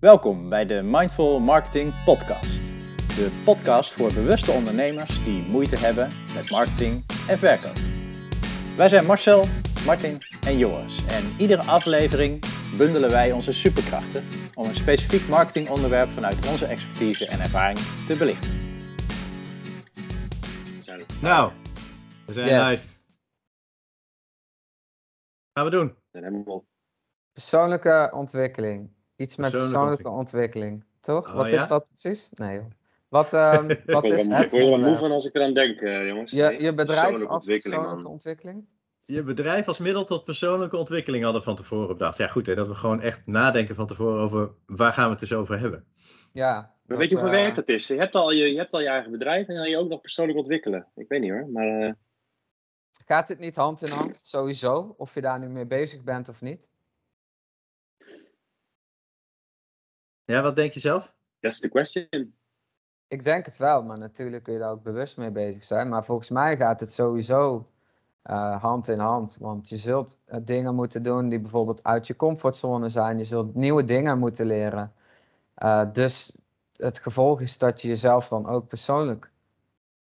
Welkom bij de Mindful Marketing Podcast. De podcast voor bewuste ondernemers die moeite hebben met marketing en verkoop. Wij zijn Marcel, Martin en Joris en iedere aflevering bundelen wij onze superkrachten om een specifiek marketingonderwerp vanuit onze expertise en ervaring te belichten. Nou, we zijn Yes. live. Gaan we doen. Persoonlijke ontwikkeling. Iets met Persoonlijke ontwikkeling. Toch? Oh, Wat ja? is dat precies? Nee joh. Wat, ehm, wat is wel- het ik word er wel moe van als ik eraan denk, eh, jongens. Je, je bedrijf persoonlijke als ontwikkeling, persoonlijke man. ontwikkeling? Je bedrijf als middel tot persoonlijke ontwikkeling hadden we van tevoren bedacht. Ja, goed hè, dat we gewoon echt nadenken van tevoren over waar gaan we het eens over hebben. Ja. Maar dat, weet je hoeveel eh, werk dat is? Je hebt, al je, je hebt al je eigen bedrijf en dan je ook nog persoonlijk ontwikkelen. Ik weet niet hoor, maar eh, Gaat dit niet hand in hand? Sowieso. Of je daar nu mee bezig bent of niet? Ja, wat denk je zelf? that's the question. Ik denk het wel, maar natuurlijk kun je daar ook bewust mee bezig zijn. Maar volgens mij gaat het sowieso eh, hand in hand. Want je zult eh, dingen moeten doen die bijvoorbeeld uit je comfortzone zijn. Je zult nieuwe dingen moeten leren. Eh, dus het gevolg is dat je jezelf dan ook persoonlijk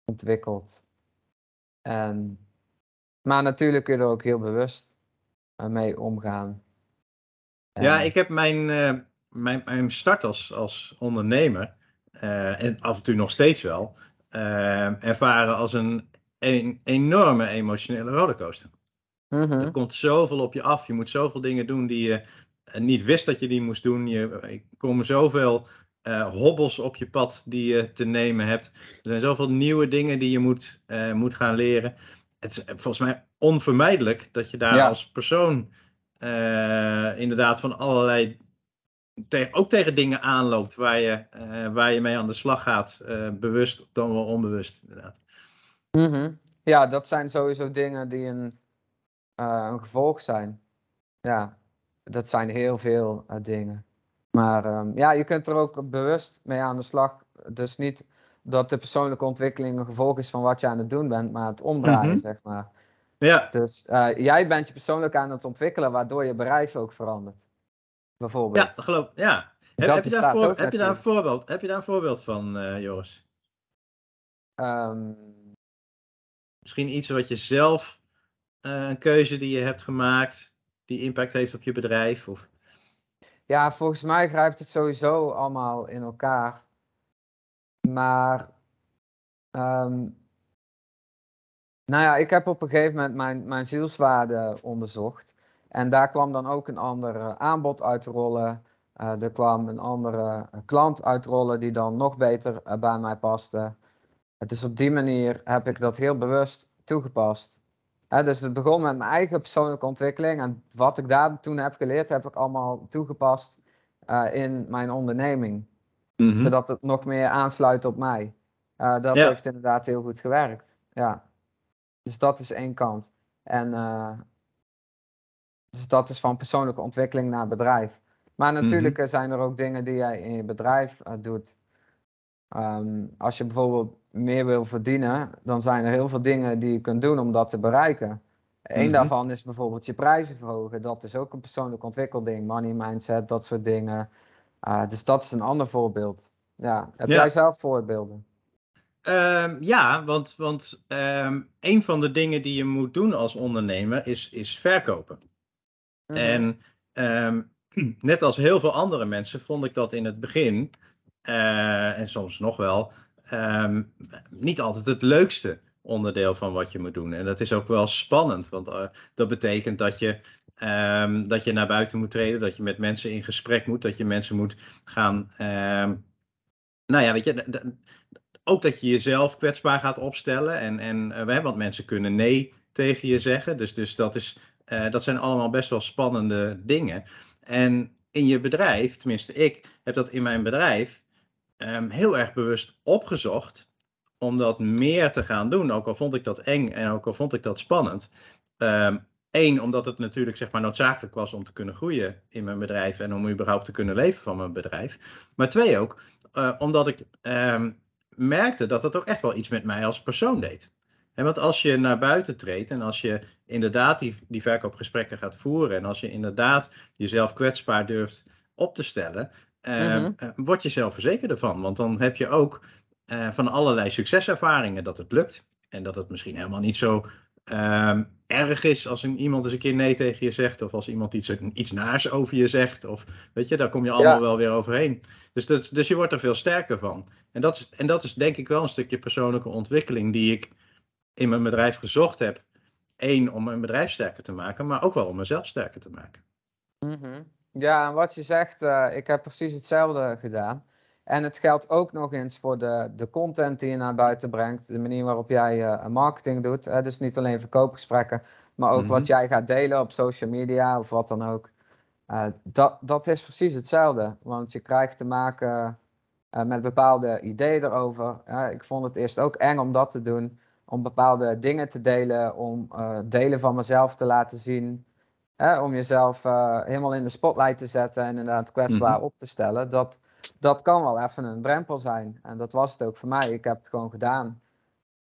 ontwikkelt. En, maar natuurlijk kun je er ook heel bewust mee omgaan. Ja, ik heb mijn, eh, mijn, mijn start als, als ondernemer, eh, en af en toe nog steeds wel, eh, ervaren als een, een enorme emotionele rollercoaster. Mhm. Er komt zoveel op je af. Je moet zoveel dingen doen die je eh, niet wist dat je die moest doen. Je, er komen zoveel eh, hobbels op je pad die je te nemen hebt. Er zijn zoveel nieuwe dingen die je moet, moet gaan leren. Het is volgens mij onvermijdelijk dat je daar Ja. als persoon inderdaad van allerlei. Te- ook tegen dingen aanloopt waar je, eh, waar je mee aan de slag gaat. eh, bewust dan wel onbewust, inderdaad. Mhm. Ja, dat zijn sowieso dingen die een, eh, een gevolg zijn. Ja, dat zijn heel veel dingen. Maar ehm, ja, je kunt er ook bewust mee aan de slag. Dus niet dat de persoonlijke ontwikkeling een gevolg is van wat je aan het doen bent, maar het omdraaien, Mhm. zeg maar. Ja, Dus jij bent je persoonlijk aan het ontwikkelen, waardoor je bedrijf ook verandert. Ja, Bijvoorbeeld. dat geloof Ja. Heb, je daar voor- heb, je daar een voorbeeld, heb je daar een voorbeeld van, eh, Joris? Ehm, Misschien iets wat je zelf, eh, een keuze die je hebt gemaakt, die impact heeft op je bedrijf? Of... Ja, volgens mij grijpt het sowieso allemaal in elkaar. Maar, ehm, nou ja, ik heb op een gegeven moment mijn, mijn zielswaarde onderzocht. En daar kwam dan ook een ander eh, aanbod uitrollen. Eh er kwam een andere eh, klant uitrollen die dan nog beter bij mij paste. Dus op die manier heb ik dat heel bewust toegepast. Dus het begon met mijn eigen persoonlijke ontwikkeling. En wat ik daar toen heb geleerd, heb ik allemaal toegepast in mijn onderneming. Zodat het nog meer aansluit op mij. Dat Ja. heeft inderdaad heel goed gewerkt. Ja. Dus dat is één kant. En dus dat is van persoonlijke ontwikkeling naar bedrijf. Maar natuurlijk eh, zijn er ook dingen die jij in je bedrijf eh, doet. Ehm, als je bijvoorbeeld meer wil verdienen, dan zijn er heel veel dingen die je kunt doen om dat te bereiken. Eén Mhm. daarvan is bijvoorbeeld je prijzen verhogen. Dat is ook een persoonlijk ontwikkelding. Money mindset, dat soort dingen. Ah, dus dat is een ander voorbeeld. Ja. Heb Ja. jij zelf voorbeelden? Ehm, ja, want, want ehm, een van de dingen die je moet doen als ondernemer is, is verkopen. Mhm. En ehm, net als heel veel andere mensen vond ik dat in het begin, eh, en soms nog wel, ehm, niet altijd het leukste onderdeel van wat je moet doen. En dat is ook wel spannend, want eh, dat betekent dat je, ehm, dat je naar buiten moet treden, dat je met mensen in gesprek moet, dat je mensen moet gaan. nou ja, weet je, ook dat je jezelf kwetsbaar gaat opstellen. En, en hè, want mensen kunnen nee tegen je zeggen. Dus, dus dat, is, eh, dat zijn allemaal best wel spannende dingen. En in je bedrijf, tenminste ik heb dat in mijn bedrijf ehm, heel erg bewust opgezocht om dat meer te gaan doen. Ook al vond ik dat eng en ook al vond ik dat spannend. Eén, omdat het natuurlijk zeg maar, noodzakelijk was om te kunnen groeien in mijn bedrijf en om überhaupt te kunnen leven van mijn bedrijf. Maar twee ook, eh, omdat ik ehm, merkte dat het ook echt wel iets met mij als persoon deed. En want als je naar buiten treedt en als je inderdaad die, die verkoopgesprekken gaat voeren en als je inderdaad jezelf kwetsbaar durft op te stellen, eh, Mhm. eh, word je zelfverzekerder van. Want dan heb je ook eh, van allerlei succeservaringen dat het lukt. En dat het misschien helemaal niet zo ehm, erg is als een, iemand eens een keer nee tegen je zegt. Of als iemand iets, iets naars over je zegt. Of weet je, daar kom je allemaal Ja. wel weer overheen. Dus, dat, dus je wordt er veel sterker van. En dat, is, en dat is denk ik wel een stukje persoonlijke ontwikkeling die ik in mijn bedrijf gezocht heb. Eén, om mijn bedrijf sterker te maken, maar ook wel om mezelf sterker te maken. Mhm. Ja, en wat je zegt, eh, ik heb precies hetzelfde gedaan. En het geldt ook nog eens voor de, de content die je naar buiten brengt, de manier waarop jij eh, marketing doet. Hè? Dus niet alleen verkoopgesprekken, maar ook Mhm. wat jij gaat delen op social media of wat dan ook. Eh, dat, dat is precies hetzelfde, want je krijgt te maken met bepaalde ideeën erover. Ik vond het eerst ook eng om dat te doen, om bepaalde dingen te delen, om eh, delen van mezelf te laten zien. Hè, om jezelf eh, helemaal in de spotlight te zetten en inderdaad kwetsbaar Mhm. op te stellen. Dat, dat kan wel even een drempel zijn. En dat was het ook voor mij. Ik heb het gewoon gedaan.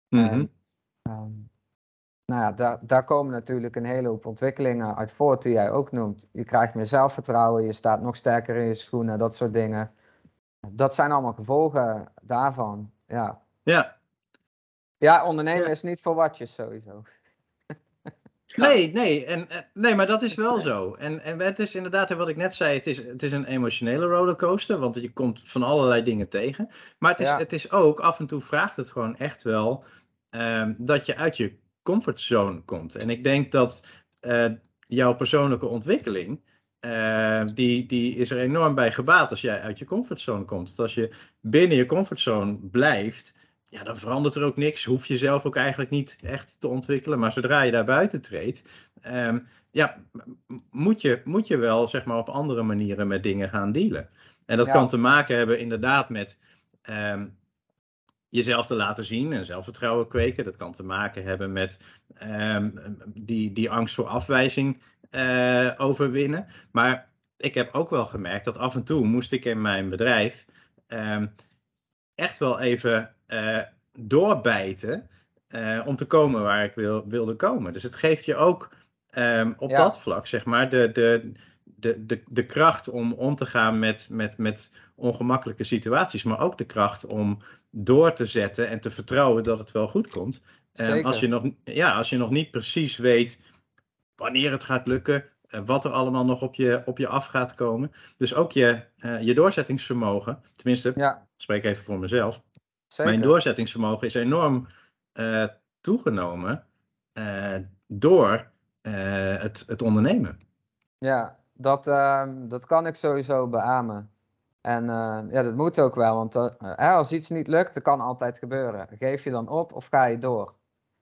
Mhm. En, ehm, nou ja, daar, daar komen natuurlijk een hele hoop ontwikkelingen uit voort die jij ook noemt. Je krijgt meer zelfvertrouwen, je staat nog sterker in je schoenen, dat soort dingen. Dat zijn allemaal gevolgen daarvan. Ja, Ja, ja ondernemen is niet voor watjes sowieso. Nee, nee, en, en- nee, maar dat is wel zo. En, en het is inderdaad, wat ik net zei, het is, het is een emotionele rollercoaster, want je komt van allerlei dingen tegen. Maar het is, Ja. het is ook, af en toe vraagt het gewoon echt wel ehm, dat je uit je comfortzone komt. En ik denk dat eh, jouw persoonlijke ontwikkeling, eh, die, die is er enorm bij gebaat als jij uit je comfortzone komt. Want als je binnen je comfortzone blijft, ja, dan verandert er ook niks. Hoef je zelf ook eigenlijk niet echt te ontwikkelen. Maar zodra je daar buiten treedt, ehm, ja, moet je, moet je wel zeg maar, op andere manieren met dingen gaan dealen. En dat Ja. kan te maken hebben inderdaad met ehm, jezelf te laten zien en zelfvertrouwen kweken. Dat kan te maken hebben met ehm, die, die angst voor afwijzing eh, overwinnen. Maar ik heb ook wel gemerkt dat af en toe moest ik in mijn bedrijf echt wel even eh, doorbijten eh, om te komen waar ik wil, wilde komen. Dus het geeft je ook ehm, op Ja. dat vlak, zeg maar, de, de, de, de, de kracht om om te gaan met, met, met ongemakkelijke situaties, maar ook de kracht om door te zetten en te vertrouwen dat het wel goed komt. Ehm, als, je nog, ja, als je nog niet precies weet wanneer het gaat lukken, eh, wat er allemaal nog op je, op je af gaat komen. Dus ook je, je doorzettingsvermogen, tenminste, Ja, spreek even voor mezelf. Zeker. Mijn doorzettingsvermogen is enorm eh, toegenomen eh, door eh, het, het ondernemen. Ja, dat, ehm, dat kan ik sowieso beamen. En ja, dat moet ook wel, want als iets niet lukt, dat kan altijd gebeuren. Geef je dan op of ga je door?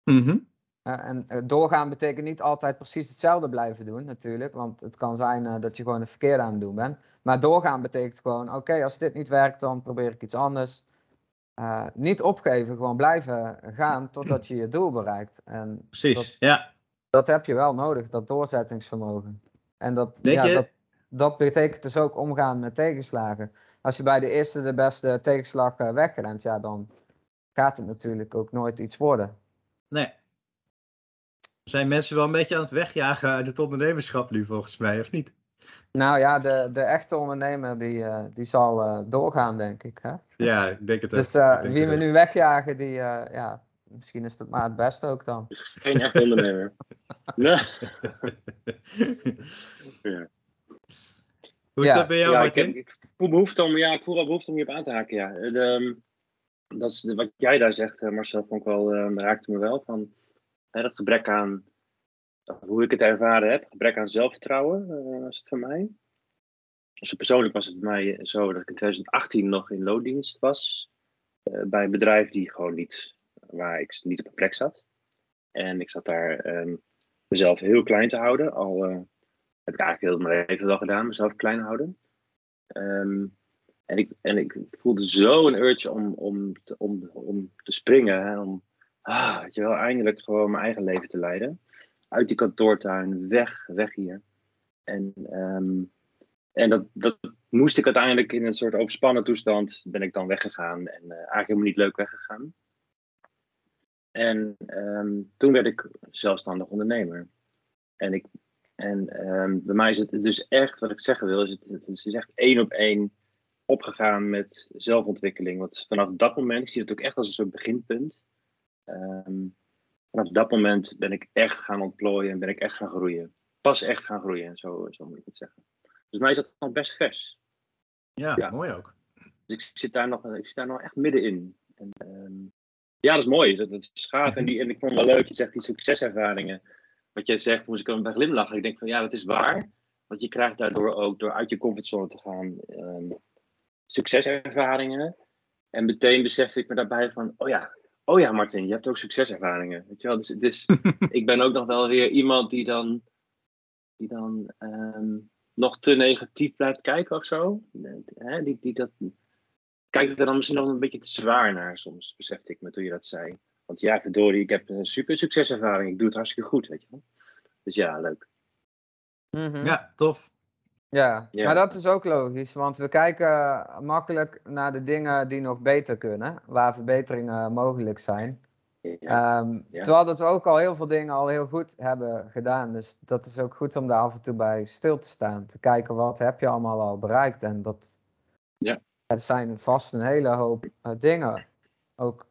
Mhm. Hè, en doorgaan betekent niet altijd precies hetzelfde blijven doen, natuurlijk. Want het kan zijn dat je gewoon het verkeerde aan het doen bent. Maar doorgaan betekent gewoon, oké, als dit niet werkt, dan probeer ik iets anders. Eh, niet opgeven, gewoon blijven gaan totdat je je doel bereikt. En Precies, Dat- ja. dat heb je wel nodig, dat doorzettingsvermogen. En dat, Denk ja, je- dat, dat betekent dus ook omgaan met tegenslagen. Als je bij de eerste de beste tegenslag eh, wegrent, ja, dan gaat het natuurlijk ook nooit iets worden. Nee. Zijn mensen wel een beetje aan het wegjagen uit het ondernemerschap nu, volgens mij, of niet? Nou ja, de, de echte ondernemer die, eh, die zal eh, doorgaan, denk ik. Hè? Ja, ik denk het ook. Dus eh, Ik denk wie het we ook. nu wegjagen, die, eh, ja, misschien is dat maar het beste ook dan. Dus geen echt ondernemer. Nee. Ja. Hoe is Ja, dat bij jou, ja, ik, Martin? ik voel behoefte om, ja, ik voel wel behoefte om hierop aan te haken. Ja. De, ehm, dat is de- wat jij daar zegt, Marcel, vond ik wel, eh, raakte me wel. Van, hè, dat gebrek aan, hoe ik het ervaren heb, gebrek aan zelfvertrouwen eh, was het voor mij. Dus persoonlijk was het bij mij zo dat ik in 2018 nog in loondienst was. eh, bij een bedrijf die gewoon niet, waar ik niet op een plek zat. En ik zat daar ehm, mezelf heel klein te houden. Al eh, heb ik eigenlijk heel mijn leven wel gedaan, mezelf klein houden. Ehm, en, ik, en ik voelde zo een urge om, om, om, om te springen. En om ah, weet je wel, eindelijk gewoon mijn eigen leven te leiden. Uit die kantoortuin, weg, weg hier. En, ehm, en dat, dat moest ik uiteindelijk in een soort overspannen toestand. Ben ik dan weggegaan. En eh, eigenlijk helemaal niet leuk weggegaan. En ehm, toen werd ik zelfstandig ondernemer. En, ik, en ehm, bij mij is het dus echt, wat ik zeggen wil, is het, is echt één op één opgegaan met zelfontwikkeling. Want vanaf dat moment, ik zie het ook echt als een soort beginpunt. Vanaf dat moment ben ik echt gaan ontplooien en ben ik echt gaan groeien. Pas echt gaan groeien, zo, zo moet ik het zeggen. Dus mij is dat nog best vers. Ja, Ja. mooi ook. Dus ik zit daar nog, ik zit daar nog echt middenin. En, ehm, ja, dat is mooi. Dat, dat is gaaf. En, die, en ik vond het wel leuk, je zegt die succeservaringen. Wat jij zegt, moest ik er bij glimlachen. Ik denk van ja, dat is waar. Want je krijgt daardoor ook, door uit je comfortzone te gaan, ehm, succeservaringen. En meteen besefte ik me daarbij van, oh ja, oh ja Martin, je hebt ook succeservaringen. Weet je wel? Dus, dus ik ben ook nog wel weer iemand die dan, die dan ehm, nog te negatief blijft kijken of zo. Hè, die, die dat, kijkt er dan misschien nog een beetje te zwaar naar soms, besefte ik me toen je dat zei. Want ja, verdorie, ik heb een super succeservaring. Ik doe het hartstikke goed, weet je wel. Dus ja, leuk. Mhm. Ja, tof. Ja, Ja. maar dat is ook logisch, want we kijken makkelijk naar de dingen die nog beter kunnen, waar verbeteringen mogelijk zijn. Ja. Ehm, Ja. Terwijl dat we ook al heel veel dingen al heel goed hebben gedaan. Dus dat is ook goed om daar af en toe bij stil te staan. Te kijken wat heb je allemaal al bereikt. En dat Ja. het zijn vast een hele hoop eh, dingen. Ook,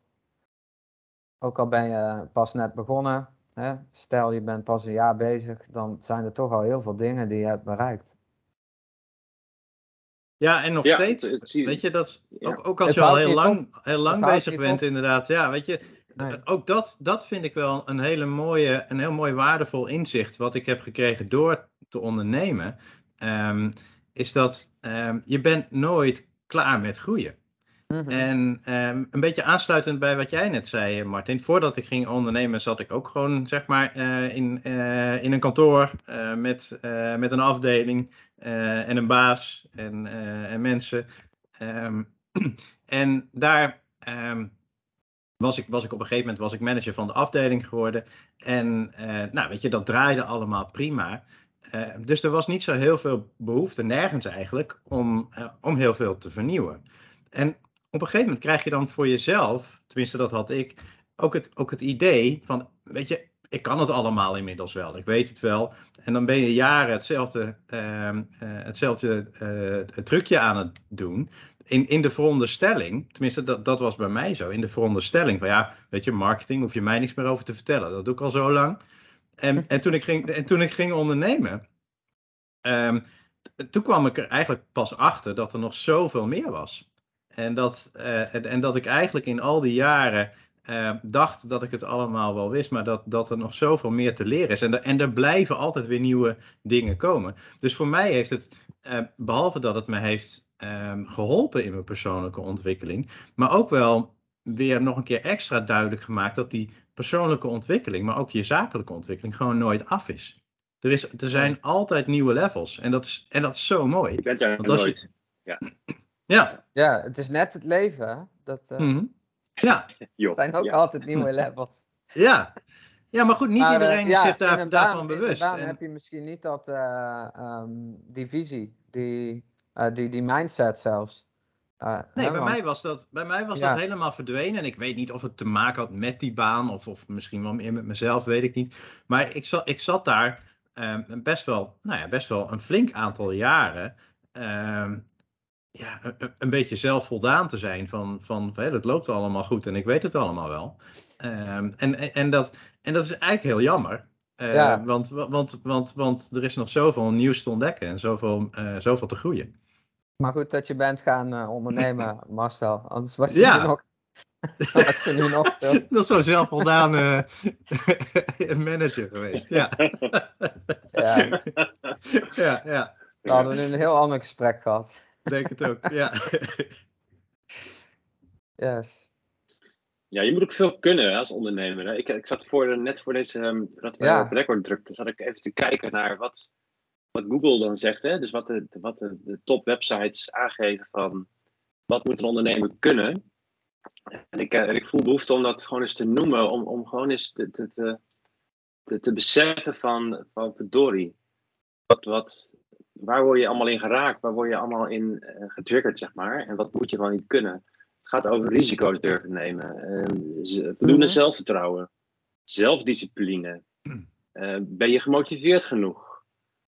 ook al ben je pas net begonnen. Hè? Stel je bent pas een jaar bezig. Dan zijn er toch al heel veel dingen die je hebt bereikt. Ja, en nog Ja, steeds. het- het weet je, dat is, Ja. ook, ook als Het je al heel lang, heel lang bezig bent, op. inderdaad. Ja, weet je, Nee. ook dat, dat vind ik wel een hele mooie, een heel mooi waardevol inzicht wat ik heb gekregen door te ondernemen. Ehm, is dat ehm, je bent nooit klaar met groeien. Mhm. En ehm, een beetje aansluitend bij wat jij net zei, eh, Martin. Voordat ik ging ondernemen, zat ik ook gewoon, zeg maar, eh, in, eh, in een kantoor eh, met, eh, met een afdeling eh, en een baas en, eh, en mensen. Ehm, en daar ehm, was, ik, was ik op een gegeven moment was ik manager van de afdeling geworden. En eh, nou, weet je, dat draaide allemaal prima. Eh, dus er was niet zo heel veel behoefte, nergens eigenlijk, om, om heel veel te vernieuwen. En op een gegeven moment krijg je dan voor jezelf, tenminste dat had ik, ook het, ook het idee van, weet je, ik kan het allemaal inmiddels wel, ik weet het wel. En dan ben je jaren hetzelfde, ehm, eh, hetzelfde eh, trucje aan het doen. In, in de veronderstelling, tenminste dat, dat was bij mij zo, in de veronderstelling van ja, weet je, marketing hoef je mij niks meer over te vertellen. Dat doe ik al zo lang. En, en, toen, ik ging, en toen ik ging ondernemen, ehm, toen kwam ik er eigenlijk pas achter dat er nog zoveel meer was. En dat, eh, en dat ik eigenlijk in al die jaren eh, dacht dat ik het allemaal wel wist, maar dat, dat er nog zoveel meer te leren is. En, er- en er blijven altijd weer nieuwe dingen komen. Dus voor mij heeft het, eh, behalve dat het me heeft ehm, geholpen in mijn persoonlijke ontwikkeling, maar ook wel weer nog een keer extra duidelijk gemaakt dat die persoonlijke ontwikkeling, maar ook je zakelijke ontwikkeling, gewoon nooit af is. Er, is, er zijn altijd nieuwe levels en dat is, en dat is zo mooi. Je bent je- nooit. Ja, Ja, het is net het leven. Dat eh, mhm. Ja, Joh. zijn ook Ja. altijd nieuwe levels. ja. Ja, maar goed, niet Maar, eh, iedereen is ja, zich daar, daarvan bewust. baan En- heb je misschien niet dat, eh, ehm, die visie, die, eh, die, die mindset zelfs. Eh, Nee, hè, bij want- mij was, dat, bij mij was Ja. dat helemaal verdwenen. En ik weet niet of het te maken had met die baan of, of misschien wel meer met mezelf, weet ik niet. Maar ik zat, ik zat daar ehm, best, wel, nou ja, best wel een flink aantal jaren ehm, ja, een- beetje zelfvoldaan te zijn. Van, van dat loopt allemaal goed en ik weet het allemaal wel. Ehm, en, en, dat, en dat is eigenlijk heel jammer. Eh, Ja. want, want, want, want er is nog zoveel nieuws te ontdekken en zoveel, eh, zoveel te groeien. Maar goed dat je bent gaan eh, ondernemen, Marcel. Anders was je Ja. nu nog, was je nu nog is zo'n zelfvoldane manager geweest. Ja, Ja, ja, hadden we nu een heel ander gesprek gehad. Ik denk het ook. Ja. Yes. Ja, je moet ook veel kunnen hè, als ondernemer. Hè. Ik, ik zat voor, de- net voor deze, ehm, dat we Ja. op record drukten, zat ik even te kijken naar wat, wat Google dan zegt. Hè? Dus wat, de, wat de, de top websites aangeven van wat moet een ondernemer kunnen. En ik, eh, ik voel behoefte om dat gewoon eens te noemen, om, om gewoon eens te, te, te, te, te beseffen van, van verdorie. Wat, wat, waar word je allemaal in geraakt? Waar word je allemaal in eh, getriggerd, zeg maar? En wat moet je wel niet kunnen? Het gaat over risico's durven nemen. eh, z- voldoende Mhm. zelfvertrouwen. Zelfdiscipline. Eh, ben je gemotiveerd genoeg?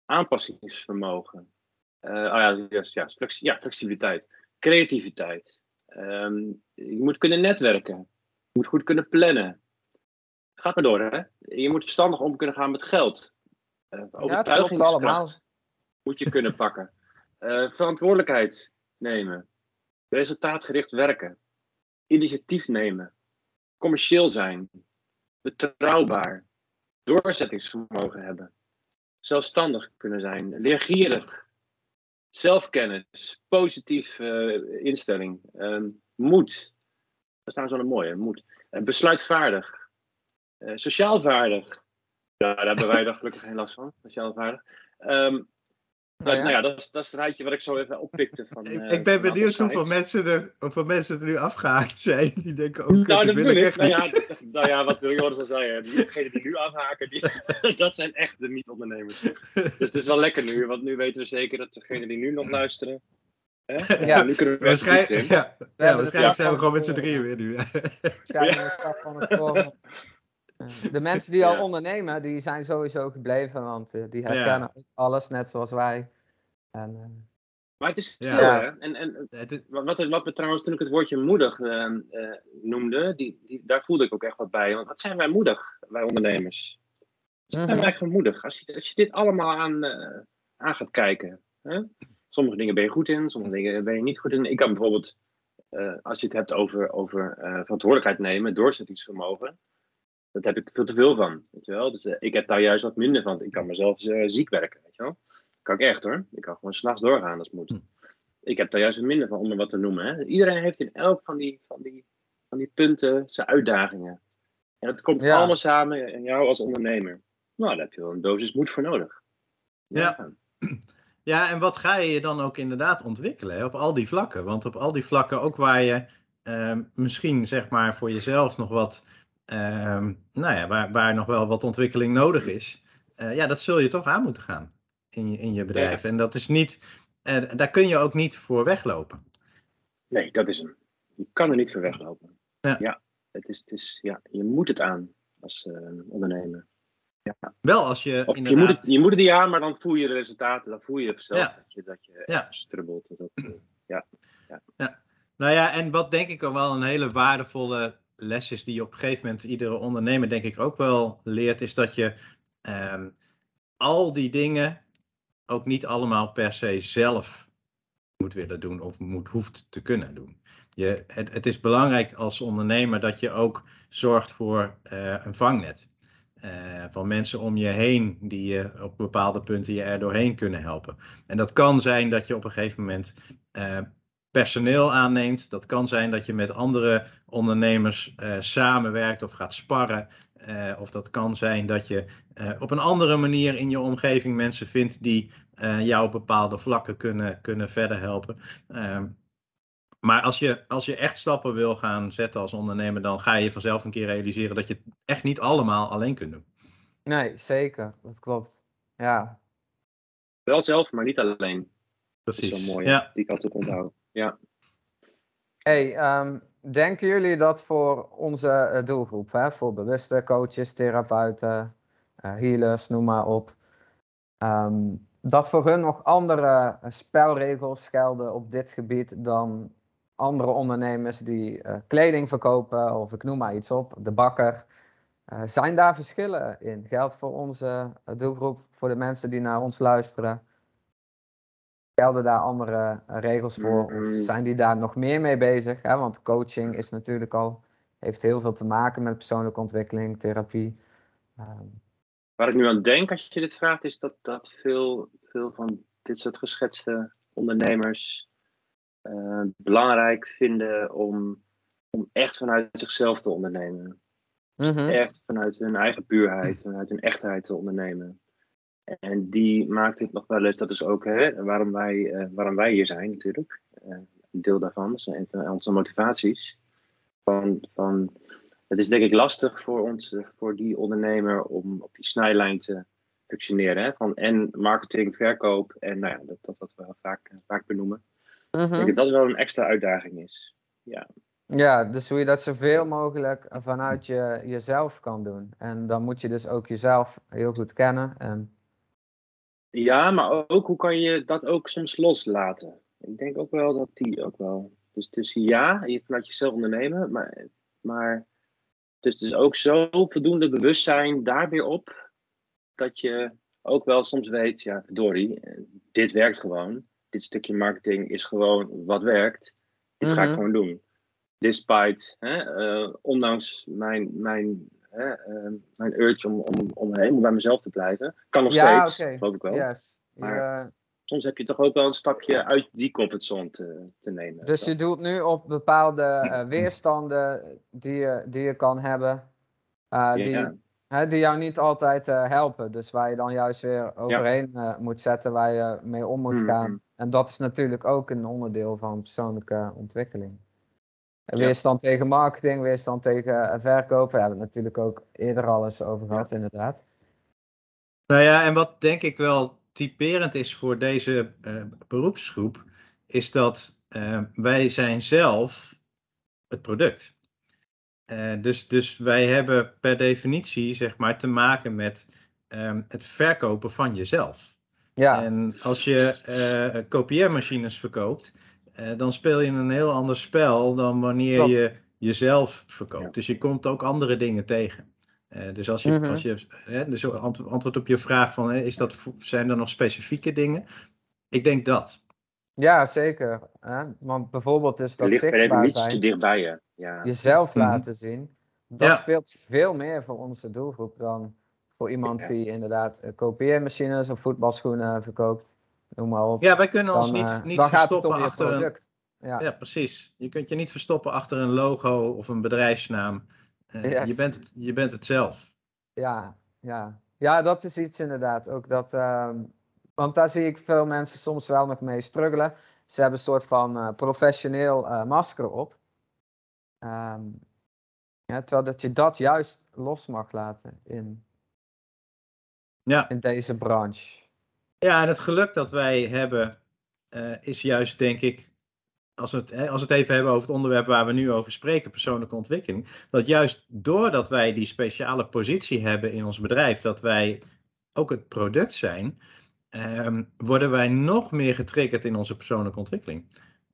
Aanpassingsvermogen. Eh, oh ja, ja, flex- ja, flexibiliteit. creativiteit. Ehm, je moet kunnen netwerken. Je moet goed kunnen plannen. Gaat maar door, hè? Je moet verstandig om kunnen gaan met geld. Uh, overtuigingskracht moet je kunnen pakken. Uh, verantwoordelijkheid nemen. Resultaatgericht werken. Initiatief nemen. Commercieel zijn. Betrouwbaar. Doorzettingsvermogen hebben. Zelfstandig kunnen zijn. Leergierig. Zelfkennis. Positief uh, instelling. Uh, moed. Dat is nou zo'n mooie. Moed. Besluitvaardig. sociaal vaardig. Ja, daar hebben wij er gelukkig geen last van. Sociaal vaardig. Um, nou ja. Nou ja, dat, is, dat is het rijtje wat ik zo even oppikte. Van, ik, uh, ik ben benieuwd hoeveel mensen, er, hoeveel mensen er nu afgehaakt zijn. Die denken ook. nou, dat wil ik. Nou ja, nou ja, wat Joris al zei. Degenen die nu afhaken, die, dat zijn echt de niet-ondernemers. Dus het is wel lekker nu, want nu weten we zeker dat degenen die nu nog luisteren. Hè? Ja, nu kunnen we waarschijnlijk, ja, ja, waarschijnlijk zijn we gewoon met z'n drieën weer nu. De mensen die al ondernemen, die zijn sowieso gebleven, want uh, die herkennen alles net zoals wij. En, uh, maar het is veel, ja. hè? En, en wat, wat we trouwens, toen ik het woordje moedig uh, noemde, die, die, daar voelde ik ook echt wat bij. Want wat zijn wij moedig, wij ondernemers? Wat zijn wij eigenlijk moedig? Als je, als je dit allemaal aan, aan gaat kijken. Hè? Sommige dingen ben je goed in, sommige dingen ben je niet goed in. Ik kan bijvoorbeeld, als je het hebt over, over verantwoordelijkheid nemen, doorzettingsvermogen dat heb ik veel te veel van. Weet je wel? Dus uh, ik heb daar juist wat minder van. Ik kan mezelf uh, ziek werken. Weet je wel? Kan ik echt hoor. Ik kan gewoon s'nachts doorgaan als het moet. Hm. Ik heb daar juist wat minder van, om er wat te noemen. Hè? Iedereen heeft in elk van die, van, die, van die punten zijn uitdagingen. En dat komt allemaal samen in jou als ondernemer. Nou, daar heb je wel een dosis moed voor nodig. Ja. ja. en wat ga je je dan ook inderdaad ontwikkelen hè? op al die vlakken? Want op al die vlakken, ook waar je uh, misschien zeg maar voor jezelf nog wat Ehm, nou ja, waar, waar nog wel wat ontwikkeling nodig is, uh, ja, dat zul je toch aan moeten gaan in je, in je bedrijf. En dat is niet, uh, daar kun je ook niet voor weglopen. Nee, dat is hem. Je kan er niet voor weglopen. Ja, ja het is, het is, ja je moet het aan als uh, ondernemer. Ja. Wel als je. Of inderdaad... je, moet het, je moet het niet aan, maar dan voel je de resultaten, dan voel je zelf ja. dat je, dat je ja. strubbelt. Dat, ja. Ja. ja. Nou ja, en wat denk ik ook wel een hele waardevolle lesjes die op een gegeven moment iedere ondernemer denk ik ook wel leert, is dat je um, al die dingen ook niet allemaal per se zelf moet willen doen of moet, hoeft te kunnen doen. Je, het, het is belangrijk als ondernemer dat je ook zorgt voor uh, een vangnet. Uh, van mensen om je heen die je op bepaalde punten je er doorheen kunnen helpen. En dat kan zijn dat je op een gegeven moment uh, personeel aanneemt. Dat kan zijn dat je met andere ondernemers uh, samenwerkt of gaat sparren. Uh, of dat kan zijn dat je uh, op een andere manier in je omgeving mensen vindt die jou op bepaalde vlakken kunnen, kunnen verder helpen. Ehm, maar als je, als je echt stappen wil gaan zetten als ondernemer, dan ga je vanzelf een keer realiseren dat je het echt niet allemaal alleen kunt doen. Nee, zeker. Dat klopt. Ja. Wel zelf, maar niet alleen. Precies. Dat is wel mooi. Ja. Die kan het onthouden. Ja. Hey, um, denken jullie dat voor onze eh, doelgroep, hè, voor bewuste coaches, therapeuten, uh, healers, noem maar op, um, dat voor hun nog andere eh, spelregels gelden op dit gebied dan andere ondernemers die kleding verkopen of ik noem maar iets op, de bakker. Zijn daar verschillen in? Geldt voor onze doelgroep, voor de mensen die naar ons luisteren? Gelden daar andere eh, regels voor? Of zijn die daar nog meer mee bezig? Hè? Want coaching is natuurlijk al, heeft heel veel te maken met persoonlijke ontwikkeling, therapie. Um. Waar ik nu aan denk als je dit vraagt, is dat, dat veel, veel van dit soort geschetste ondernemers uh, belangrijk vinden om, om echt vanuit zichzelf te ondernemen. Mm Echt vanuit hun eigen puurheid, vanuit hun echtheid te ondernemen. En die maakt het nog wel eens, dat is ook hè, waarom, wij, uh, waarom wij hier zijn natuurlijk. Uh, een deel daarvan, een van onze motivaties. Van, van, het is denk ik lastig voor ons, eh, voor die ondernemer, om op die snijlijn te functioneren. Hè, van en marketing, verkoop en nou ja, dat, dat wat we vaak, vaak benoemen. Mm Ik denk dat dat wel een extra uitdaging is. Ja. Ja, dus hoe je dat zoveel mogelijk vanuit je, jezelf kan doen. En dan moet je dus ook jezelf heel goed kennen. En ja, maar ook hoe kan je dat ook soms loslaten? Ik denk ook wel dat die ook wel. Dus, dus ja, je vanuit jezelf ondernemen, maar, maar dus het is ook zo voldoende bewustzijn daar weer op dat je ook wel soms weet, ja, verdorie, dit werkt gewoon. Dit stukje marketing is gewoon wat werkt. Dit ga ik Mhm. gewoon doen. Despite, hè, eh, ondanks mijn, mijn, hè, eh, mijn urge om, om, om helemaal bij mezelf te blijven. Kan nog Ja, steeds, oké. geloof ik wel. Yes. Maar- Je- Soms heb je toch ook wel een stapje uit die comfortzone te, te nemen. dus je doelt nu op bepaalde eh, weerstanden die je, die je kan hebben, eh, die, Ja. hè, die jou niet altijd eh, helpen. Dus waar je dan juist weer overheen eh, moet zetten, waar je mee om moet Mhm. gaan. En dat is natuurlijk ook een onderdeel van persoonlijke ontwikkeling. En Ja. Weerstand tegen marketing, weerstand tegen verkopen. Daar hebben we het natuurlijk ook eerder al eens over gehad, inderdaad. Nou ja, en wat denk ik wel typerend is voor deze eh, beroepsgroep, is dat eh, wij zijn zelf het product. Eh, dus, dus wij hebben per definitie zeg maar te maken met ehm, het verkopen van jezelf. Ja, En als je kopieermachines verkoopt, dan speel je een heel ander spel dan wanneer Klopt. je jezelf verkoopt. Ja. Dus je komt ook andere dingen tegen. Eh, dus als je, Mhm. als je hè, dus ant- antwoord op je vraag van, hè, is dat, zijn er nog specifieke dingen? Ik denk dat. ja zeker. Hè? Want bijvoorbeeld dus Het dat ligt zichtbaar zijn, dichtbij je. Ja. jezelf Mhm. laten zien, dat Ja. speelt veel meer voor onze doelgroep dan voor iemand Ja. die inderdaad eh, kopieermachines of voetbalschoenen verkoopt. Noem maar op. Ja, wij kunnen ons niet, eh, niet dan gaat het verstoppen achter een... product. Ja. Ja, precies. Je kunt je niet verstoppen achter een logo of een bedrijfsnaam. Eh, Yes. je, bent het, je bent het zelf. Ja, ja. ja, dat is iets inderdaad. Ook dat, ehm, want daar zie ik veel mensen soms wel nog mee struggelen. Ze hebben een soort van eh, professioneel masker op. Ehm, ja, terwijl dat je dat juist los mag laten in, Ja. in deze branche. Ja, en het geluk dat wij hebben eh, is juist, denk ik, als we, het, als we het even hebben over het onderwerp waar we nu over spreken, persoonlijke ontwikkeling, dat juist doordat wij die speciale positie hebben in ons bedrijf, dat wij ook het product zijn, ehm, worden wij nog meer getriggerd in onze persoonlijke ontwikkeling.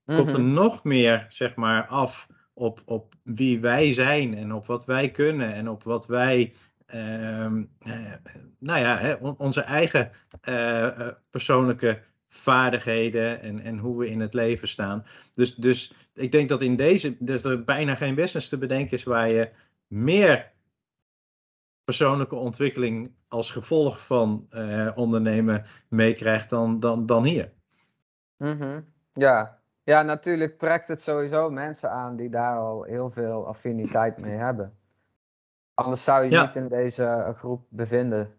Komt er Mhm. nog meer, zeg maar, af op, op wie wij zijn en op wat wij kunnen en op wat wij, nou ja, hè, on- onze eigen eh, eh, persoonlijke vaardigheden en, en hoe we in het leven staan. Dus, dus ik denk dat in deze, dus er bijna geen business te bedenken is waar je meer persoonlijke ontwikkeling als gevolg van eh, ondernemen meekrijgt dan, dan, dan hier. Mhm. Ja. ja, natuurlijk trekt het sowieso mensen aan die daar al heel veel affiniteit mee hebben. Anders zou je Ja. niet in deze eh, groep bevinden.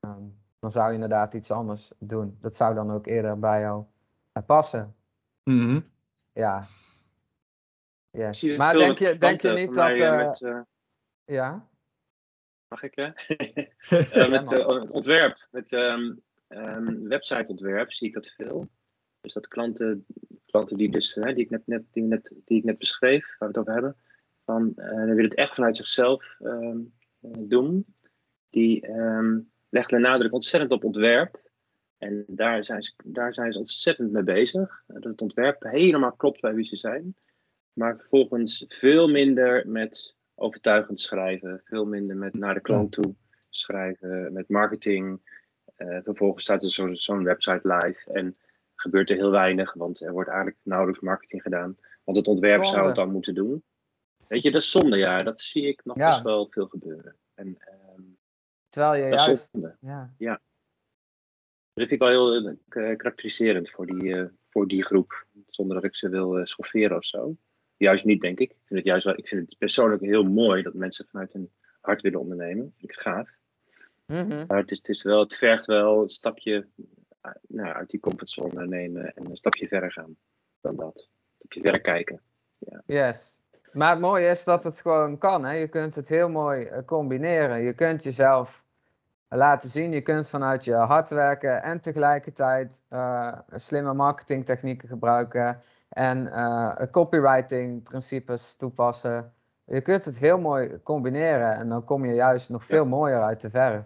Ehm, dan zou je inderdaad iets anders doen. Dat zou dan ook eerder bij jou eh, passen. Mhm. Ja. Yes. het Maar denk je, denk je niet dat... eh, met, ja? mag ik, hè? Eh, met eh, ontwerp, met ehm, ehm, websiteontwerp zie ik dat veel. Dus dat klanten, klanten die, dus, hè, die, ik net, net, die, net, die ik net beschreef, waar we het over hebben, van, eh dan willen het echt vanuit zichzelf ehm, eh, doen. Die ehm, leggen de nadruk ontzettend op ontwerp. En daar zijn ze, daar zijn ze ontzettend mee bezig. Dat het ontwerp helemaal klopt bij wie ze zijn. Maar vervolgens veel minder met overtuigend schrijven. Veel minder met naar de klant toe schrijven. Met marketing. Eh, vervolgens staat er zo- zo'n website live. En gebeurt er heel weinig. Want er wordt eigenlijk nauwelijks marketing gedaan. Want het ontwerp zou het dan moeten doen. Weet je, dat is zonde. Ja, dat zie ik nog Ja. best wel veel gebeuren. En ehm, Terwijl je dat is juist... zonde. Ja. Dat vind ik wel heel eh, karakteriserend voor die, eh, voor die groep. Zonder dat ik ze wil eh, schofferen of zo. Juist niet, denk ik. Ik vind het juist wel, ik vind het persoonlijk heel mooi dat mensen vanuit hun hart willen ondernemen. vind ik gaaf. Mhm. Maar het, is, het, is wel, het vergt wel een stapje nou, uit die comfortzone nemen en een stapje verder gaan dan dat. Een stapje verder kijken. Yes. Maar het mooie is dat het gewoon kan. Hè? Je kunt het heel mooi eh, combineren. Je kunt jezelf laten zien. Je kunt vanuit je hard werken en tegelijkertijd eh, slimme marketingtechnieken gebruiken en eh, copywriting principes toepassen. Je kunt het heel mooi combineren en dan kom je juist nog veel mooier uit de verf.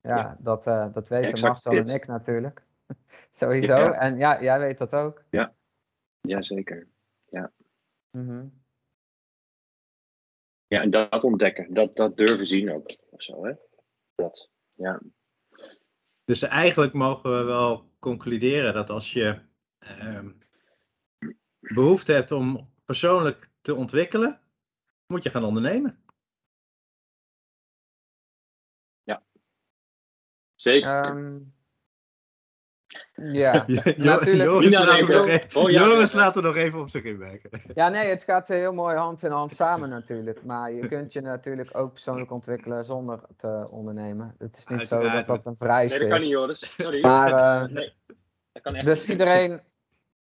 Ja, Ja. Dat, eh, dat weten Marcel en ik natuurlijk. Sowieso. Ja. En ja, jij weet dat ook. Jazeker. Mhm. Ja, en dat ontdekken. Dat, dat durven zien ook. Of zo, hè? Dat. Ja. Dus eigenlijk mogen we wel concluderen dat als je ehm, behoefte hebt om persoonlijk te ontwikkelen, moet je gaan ondernemen. Zeker. Ehm, ja. Jo- Natuurlijk. Joris, laat er nog maar- even, Oh, ja, Joris nog even op zich inwerken. ja, nee, het gaat heel mooi hand in hand samen natuurlijk. Maar je kunt je natuurlijk ook persoonlijk ontwikkelen zonder te ondernemen. Het is niet zo dat dat een vereiste nee, dat kan is. niet, Joris. Sorry. Maar, eh, nee, dat kan echt Dus iedereen.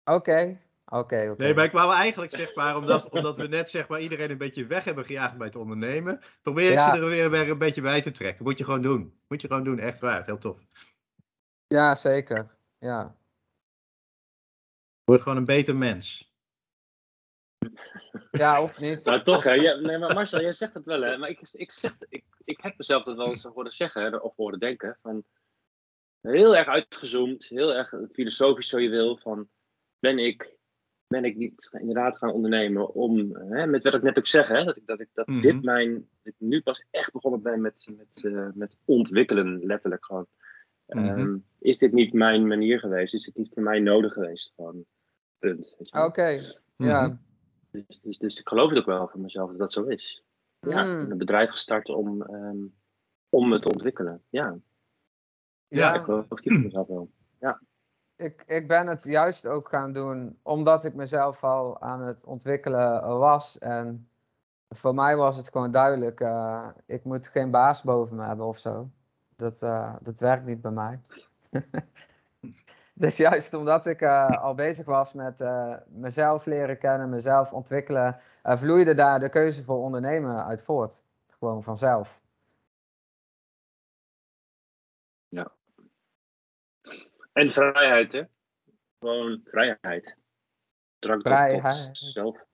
Oké, oké, oké. Nee, maar ik wou eigenlijk zeg maar, omdat, omdat we net zeg maar iedereen een beetje weg hebben gejaagd bij het ondernemen, probeer ik Ja. ze er weer, weer een beetje bij te trekken. Moet je gewoon doen. Moet je gewoon doen, echt waar. Heel tof. Ja, zeker. Ja. Word gewoon een beter mens. ja, of niet. Nou, toch, hè? Ja, nee, maar Marcel, jij zegt het wel, hè? Maar ik, ik, zeg, ik, ik heb mezelf dat wel eens horen zeggen, hè, of horen denken. Van, heel erg uitgezoomd, heel erg filosofisch, zo je wil. Van, ben ik, ben ik niet inderdaad gaan ondernemen om, hè, met wat ik net ook zeg, hè? Dat, ik, dat, ik, dat Mhm. dit mijn, dat ik nu pas echt begonnen ben met, met, eh, met ontwikkelen, letterlijk gewoon. Mhm. Ehm, is dit niet mijn manier geweest? Is dit niet voor mij nodig geweest? Gewoon, punt. Oké, ja. Mhm. Dus, dus, dus ik geloof het ook wel van mezelf dat dat zo is. Ja, Mm. een bedrijf gestart om, ehm, om het te ontwikkelen. Ja, Ja. ik geloof van mezelf wel. Ik, ik ben het juist ook gaan doen omdat ik mezelf al aan het ontwikkelen was. En voor mij was het gewoon duidelijk, eh, ik moet geen baas boven me hebben of zo. Dat, eh, dat werkt niet bij mij. dus juist omdat ik eh, al bezig was met eh, mezelf leren kennen, mezelf ontwikkelen, vloeide daar de keuze voor ondernemen uit voort. Gewoon vanzelf. En vrijheid, hè? Gewoon vrijheid. Tot- Vrijheid. zelf.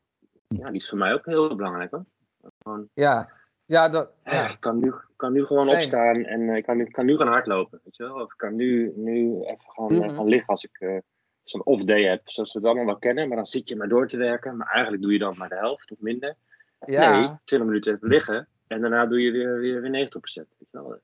Ja, die is voor mij ook heel belangrijk, hoor. Ja, ja, dat. Ik kan nu, kan nu gewoon Same. opstaan en eh, ik kan nu, kan nu gaan hardlopen, weet je wel? Of ik kan nu, nu even gaan, eh, Mhm. gaan liggen als ik eh, zo'n off-day heb, zoals we het allemaal wel kennen. Maar dan zit je maar door te werken, maar eigenlijk doe je dan maar de helft of minder. ja. Nee, 20 minuten even liggen en daarna doe je weer, weer, weer 90%. Weet je wel?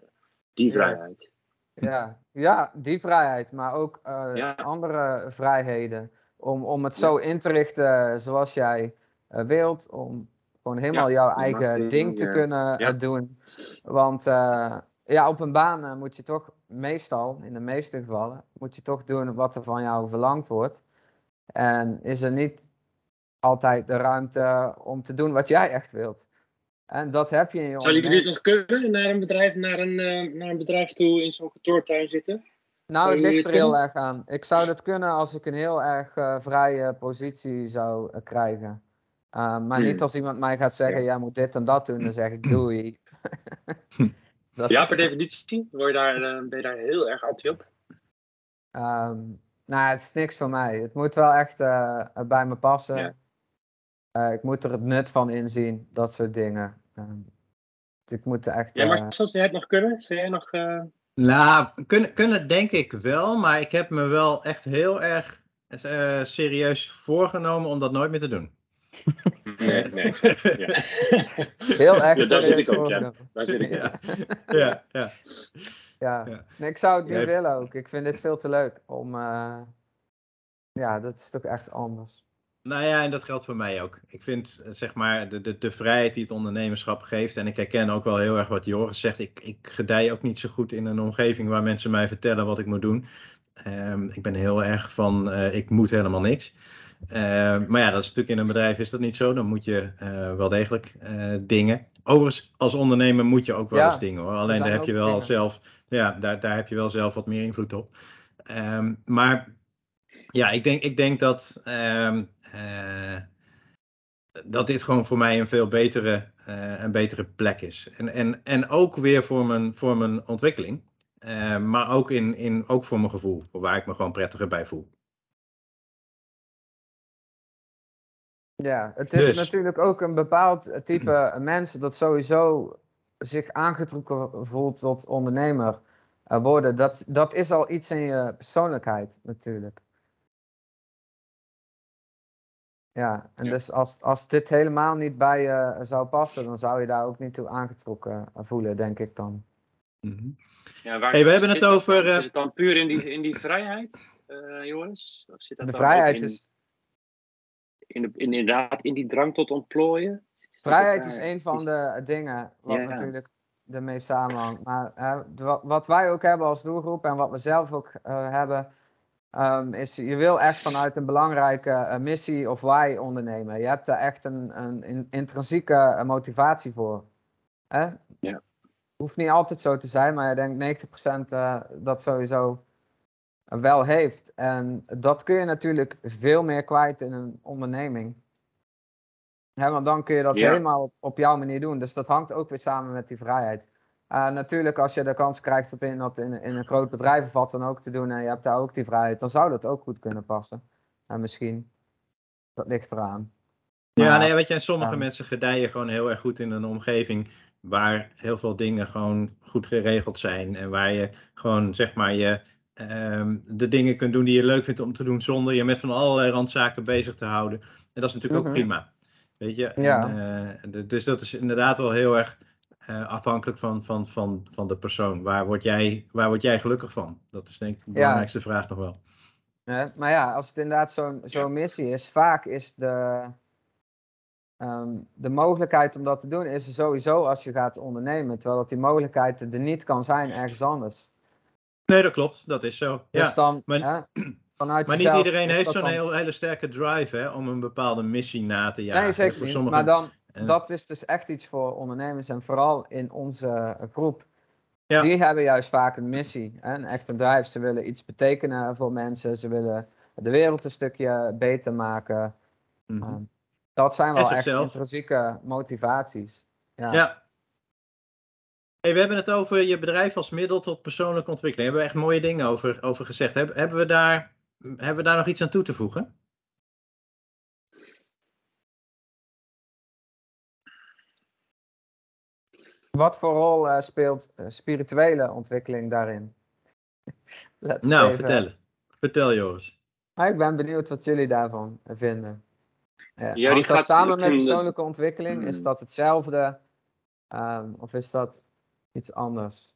Die Yes. vrijheid. Ja, ja, die vrijheid, maar ook eh, Ja. andere vrijheden. Om, om het zo in te richten zoals jij eh, wilt. Om gewoon helemaal Ja, jouw eigen ding te eh, kunnen ja. eh, doen. Want eh, ja, op een baan moet je toch meestal, in de meeste gevallen, moet je toch doen wat er van jou verlangd wordt. En is er niet altijd de ruimte om te doen wat jij echt wilt. En dat heb je in je Zouden jullie dit nog kunnen? Naar een bedrijf, naar een, naar een bedrijf toe in zo'n kantoortuin zitten? Nou, het Zou ligt er heel erg aan. Ik zou dat kunnen als ik een heel erg vrije positie zou krijgen. Uh, maar Hmm. niet als iemand mij gaat zeggen, Ja. jij moet dit en dat doen, dan zeg ik doei. dat, Ja, per definitie. Word je daar, eh, ben je daar heel erg anti op? ehm, nou, het is niks voor mij. Het moet wel echt eh, bij me passen. Ja. Eh, ik moet er het nut van inzien, dat soort dingen. Ehm, dus ik moet er echt... Ja, maar zoals jij het nog kunnen? Zou jij nog... eh, Nou, kunnen, kunnen denk ik wel, maar ik heb me wel echt heel erg eh, serieus voorgenomen om dat nooit meer te doen. Nee, nee. Ja. heel erg Ja, daar zit ik ook, ja. Daar zit ik in. Ja, ja, ja. Nee, ik zou het niet willen ook. Ik vind dit veel te leuk om. eh, Ja, dat is toch echt anders. Nou ja, en dat geldt voor mij ook. Ik vind, eh, zeg maar, de, de, de vrijheid die het ondernemerschap geeft. En ik herken ook wel heel erg wat Joris zegt. Ik, ik gedij ook niet zo goed in een omgeving waar mensen mij vertellen wat ik moet doen. Ehm, ik ben heel erg van, eh, ik moet helemaal niks. Ehm, maar ja, dat is natuurlijk in een bedrijf is dat niet zo. Dan moet je eh, wel degelijk eh, dingen. Overigens, als ondernemer moet je ook wel Ja, eens dingen hoor. Alleen daar heb je wel dingen. zelf, ja, daar, daar heb je wel zelf wat meer invloed op. Ehm, maar ja, ik denk, ik denk dat, ehm, eh, dat dit gewoon voor mij een veel betere, eh, een betere plek is. En, en, en ook weer voor mijn, voor mijn ontwikkeling. Eh, maar ook, in, in, ook voor mijn gevoel, waar ik me gewoon prettiger bij voel. Ja, het is Dus. natuurlijk ook een bepaald type mensen dat sowieso zich aangetrokken voelt tot ondernemer. eh, worden. Dat, dat is al iets in je persoonlijkheid natuurlijk. Ja, en Ja. dus als, als dit helemaal niet bij je zou passen, dan zou je daar ook niet toe aangetrokken voelen, denk ik dan. Mhm. Ja, waar Hey, we hebben zit het over, dan? eh, Zit het dan puur in die, in die vrijheid, eh Joris? Of zit dat De dan vrijheid is, in, de, in, inderdaad in die drang tot ontplooien? Vrijheid is een van de dingen wat Ja, natuurlijk ermee samenhangt. Maar wat, wij ook hebben als doelgroep en wat we zelf ook eh, hebben, ehm, is je wil echt vanuit een belangrijke eh, missie of why ondernemen. Je hebt daar echt een, een, in- intrinsieke eh, motivatie voor. Hè? Ja. Hoeft niet altijd zo te zijn, maar ik denk 90% eh, dat sowieso wel heeft. En dat kun je natuurlijk veel meer kwijt in een onderneming. Hè, want dan kun je dat Ja. helemaal op, op jouw manier doen. Dus dat hangt ook weer samen met die vrijheid. Uh, natuurlijk, als je de kans krijgt om in, dat in, in een groot bedrijf of wat dan ook te doen en je hebt daar ook die vrijheid, dan zou dat ook goed kunnen passen. En misschien, dat ligt eraan. Ja, nee, weet je, en sommige ehm, mensen gedijen gewoon heel erg goed in een omgeving waar heel veel dingen gewoon goed geregeld zijn. En waar je gewoon, zeg maar, je, ehm, de dingen kunt doen die je leuk vindt om te doen zonder je met van allerlei randzaken bezig te houden. En dat is natuurlijk Mhm. ook prima. Weet je? Ja. eh, dus dat is inderdaad wel heel erg eh, afhankelijk van, van, van, van de persoon. Waar word, jij, waar word jij gelukkig van? Dat is denk ik de belangrijkste vraag nog wel. Maar ja, als het inderdaad zo'n zo'n missie is, vaak is de, ehm, de mogelijkheid om dat te doen, is er sowieso als je gaat ondernemen. Terwijl dat die mogelijkheid er niet kan zijn ergens anders. Nee, dat klopt. Dat is zo. Ja. Dus dan, maar- hè, vanuit Maar niet iedereen heeft zo'n heel, hele sterke drive hè, om een bepaalde missie na te jagen. Nee, zeker Voor niet. sommigen- Maar dan, eh, dat is dus echt iets voor ondernemers en vooral in onze groep. Ja. Die hebben juist vaak een missie, hè, een echte drive. Ze willen iets betekenen voor mensen. Ze willen de wereld een stukje beter maken. mhm. Ehm, dat zijn wel echt intrinsieke motivaties. Ja. Ja. Hey, we hebben het over je bedrijf als middel tot persoonlijke ontwikkeling. Daar hebben we echt mooie dingen over, over gezegd. Heb- hebben, we daar, hebben we daar nog iets aan toe te voegen? Wat voor rol eh, speelt eh, spirituele ontwikkeling daarin? Nou, even- vertel. Vertel, Joris. Maar ik ben benieuwd wat jullie daarvan vinden. Ja, die hangt dat gaat- samen met persoonlijke ontwikkeling? Is Hmm. dat hetzelfde? Ehm, of is dat iets anders?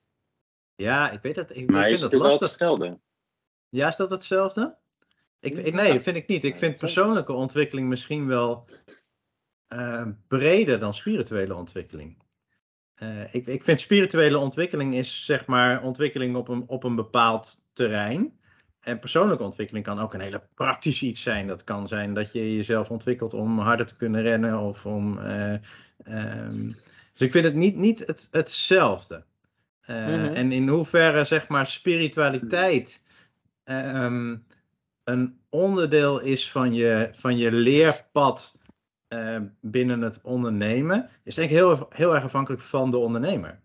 Ja, ik weet het. Ik, ik Maar vind is dat het wel lastig. hetzelfde? Ja, is dat hetzelfde? Ik, ik, nee, dat vind ik niet. Ik vind persoonlijke ontwikkeling misschien wel eh, breder dan spirituele ontwikkeling. Eh, ik, ik vind spirituele ontwikkeling is zeg maar ontwikkeling op een, op een bepaald terrein. En persoonlijke ontwikkeling kan ook een hele praktisch iets zijn. Dat kan zijn dat je jezelf ontwikkelt om harder te kunnen rennen of om. eh, ehm, dus ik vind het niet, niet het, hetzelfde. Eh, Mhm. En in hoeverre zeg maar spiritualiteit ehm, een onderdeel is van je, van je leerpad eh, binnen het ondernemen, is denk ik heel, heel erg afhankelijk van de ondernemer.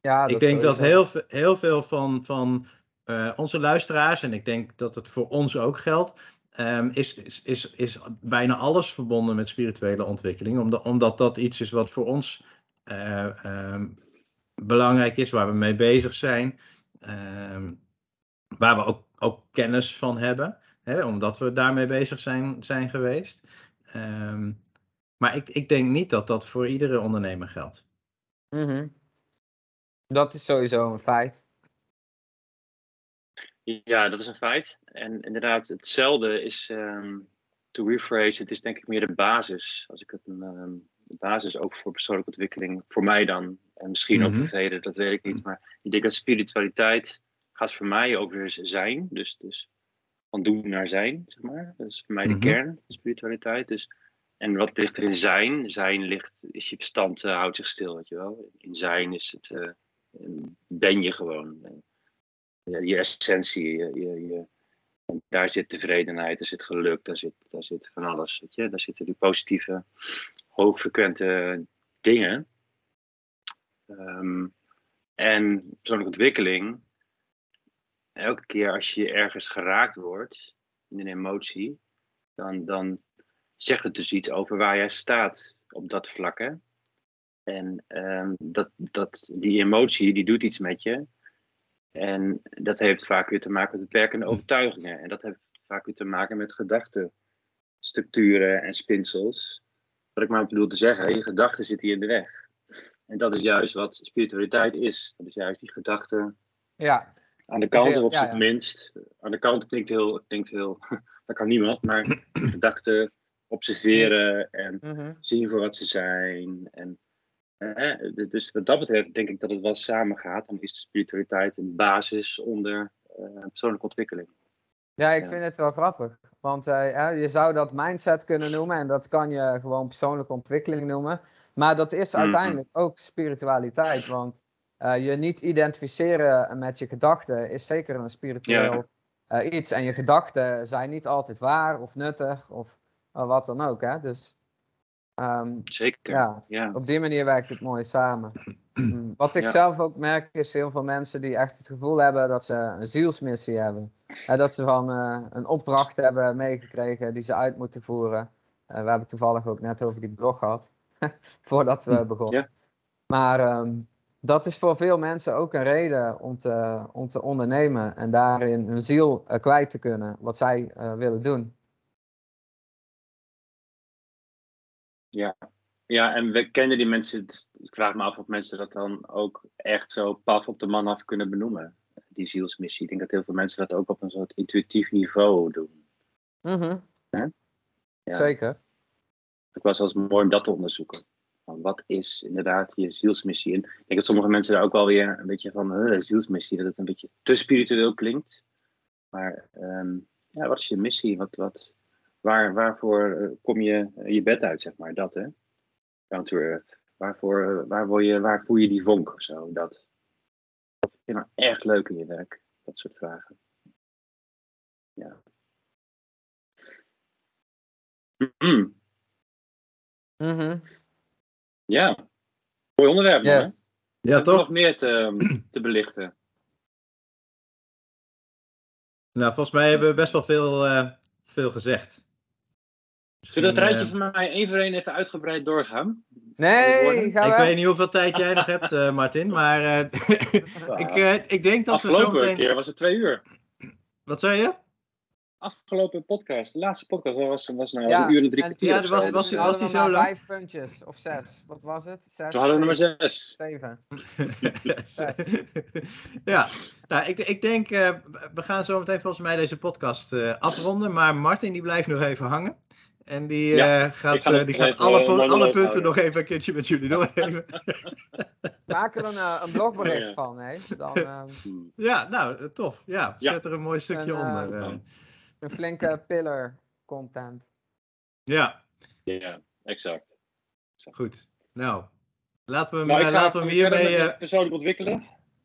Ja, ik denk dat heel, heel veel van, van eh, onze luisteraars, en ik denk dat het voor ons ook geldt, ehm, is, is, is, is bijna alles verbonden met spirituele ontwikkeling, omdat, omdat dat iets is wat voor ons eh, ehm, belangrijk is, waar we mee bezig zijn, ehm, waar we ook, ook kennis van hebben, hè, omdat we daarmee bezig zijn, zijn geweest. Ehm, maar ik, ik denk niet dat dat voor iedere ondernemer geldt. Mhm. Dat is sowieso een feit. Ja, dat is een feit. En inderdaad, hetzelfde is, ehm to rephrase, het is denk ik meer de basis. Als ik het een ehm, de basis ook voor persoonlijke ontwikkeling, voor mij dan, en misschien ook Mhm. voor velen, dat weet ik niet. Maar ik denk dat spiritualiteit gaat voor mij over zijn. Dus, dus van doen naar zijn, zeg maar. Dat is voor mij de Mhm. kern van spiritualiteit. Dus, en wat ligt er in zijn? Zijn ligt, is je verstand eh, houdt zich stil, weet je wel. In zijn is het, eh, ben je gewoon. eh, ja, je essentie, je, je, je- en daar zit tevredenheid, daar zit geluk, daar zit, daar zit van alles. Weet je? Daar zitten die positieve, hoogfrequente dingen. Ehm, en persoonlijke ontwikkeling, elke keer als je ergens geraakt wordt in een emotie, dan, dan zegt het dus iets over waar jij staat op dat vlak. Hè? En ehm, dat, dat, die emotie die doet iets met je. En dat heeft vaak weer te maken met beperkende overtuigingen. En dat heeft vaak weer te maken met gedachtenstructuren en spinsels. Wat ik maar bedoel te zeggen, je gedachten zitten hier in de weg. En dat is juist wat spiritualiteit is. Dat is juist die gedachte Ja, aan de kant, ja, het ja. minst. Aan de kant klinkt heel, klinkt heel dat kan niemand, maar gedachten observeren en mhm. zien voor wat ze zijn. En, eh, dus wat dat betreft denk ik dat het wel samen gaat. Dan is de spiritualiteit een basis onder eh, persoonlijke ontwikkeling. Ja, ik Ja. vind het wel grappig. Want eh, ja, je zou dat mindset kunnen noemen en dat kan je gewoon persoonlijke ontwikkeling noemen. Maar dat is Mhm. uiteindelijk ook spiritualiteit. Want eh, je niet identificeren met je gedachten is zeker een spiritueel eh, iets. En je gedachten zijn niet altijd waar of nuttig of wat dan ook. Hè? Dus ehm, Zeker. ja, ja. op die manier werkt het mooi samen. Mm, Wat ik Ja. zelf ook merk is heel veel mensen die echt het gevoel hebben dat ze een zielsmissie hebben. En dat ze van eh, een opdracht hebben meegekregen die ze uit moeten voeren. Eh, we hebben toevallig ook net over die blog gehad, voordat we begonnen. Ja. Maar ehm, dat is voor veel mensen ook een reden om te, om te ondernemen en daarin hun ziel eh, kwijt te kunnen, wat zij eh, willen doen. Ja. Ja, en we kennen die mensen. Ik vraag me af of mensen dat dan ook echt zo paf op de man af kunnen benoemen. Die zielsmissie. Ik denk dat heel veel mensen dat ook op een soort intuïtief niveau doen. Mhm. Ja. Ja. Zeker. Het was zelfs mooi om dat te onderzoeken. Van wat is inderdaad je zielsmissie? En ik denk dat sommige mensen daar ook wel weer een beetje van, "Huh, zielsmissie, dat het een beetje te spiritueel klinkt. Maar ehm, ja, wat is je missie? Wat, wat, waar, waarvoor eh, kom je eh, je bed uit, zeg maar, dat hè? Down to earth. Waarvoor, eh, waar, word je, waar voel je die vonk of zo? Dat. Wat vind je nou echt leuk in je werk? Dat soort vragen. Ja. Mhm. Mhm. Ja, mooi onderwerp. man, hè? Yes. Ja, Hebben we toch? nog meer te, te belichten? Nou, volgens mij hebben we best wel veel, eh, veel gezegd. Zullen we dat rijtje Misschien, van mij één voor één even uitgebreid doorgaan? Nee, gaan eh, we. ik weet niet hoeveel tijd jij nog hebt, eh, Martin, maar eh, ik, eh, ik denk dat we zo Afgelopen meteen... keer was het twee uur. Wat zei je? Afgelopen podcast, de laatste podcast was, was nou Ja, een uur en drie kwartier. Ja, was- En was- toen was die we zo lang? Vijf puntjes, of zes. Wat was het? Zes, Toen hadden we nummer zeven, zes. zeven. ja, nou, ik, ik denk, eh, we gaan zo meteen volgens mij deze podcast eh, afronden, maar Martin die blijft nog even hangen. En die eh, Ja, gaat, ga eh, die gaat alle, po- alle punten houden. nog even een keertje met jullie doorgeven. Maak er een, eh, een blogbericht Ja. van, hè? Dan eh, Hmm. ja, nou, eh, tof. Ja, Ja. zet er een mooi stukje eh, onder. eh. een flinke pillar content. ja, Ja, exact. goed. Nou, laten we hem, Nou, eh, laten we hem hiermee... met eh, persoonlijk ontwikkelen.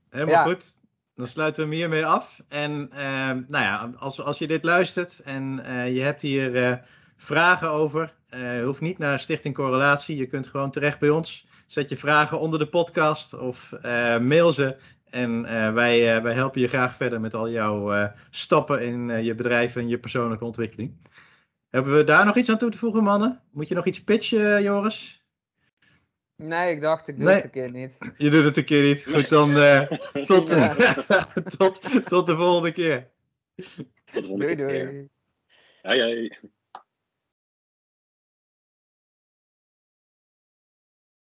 Helemaal Ja. goed. Dan sluiten we hem hiermee af. En ehm, nou ja, als, als je dit luistert en eh, je hebt hier eh, vragen over, eh, je hoeft niet naar Stichting Correlatie. Je kunt gewoon terecht bij ons. Zet je vragen onder de podcast of eh, mail ze. En eh, wij, eh, wij helpen je graag verder met al jouw eh, stappen in eh, je bedrijf en je persoonlijke ontwikkeling. Hebben we daar nog iets aan toe te voegen, mannen? Moet je nog iets pitchen, Joris? Nee, ik dacht, ik doe Nee. het een keer niet. Je doet het een keer niet. Goed, dan eh, tot, Ja. tot, tot de volgende keer. Tot de volgende Doei, keer. doei. Ja.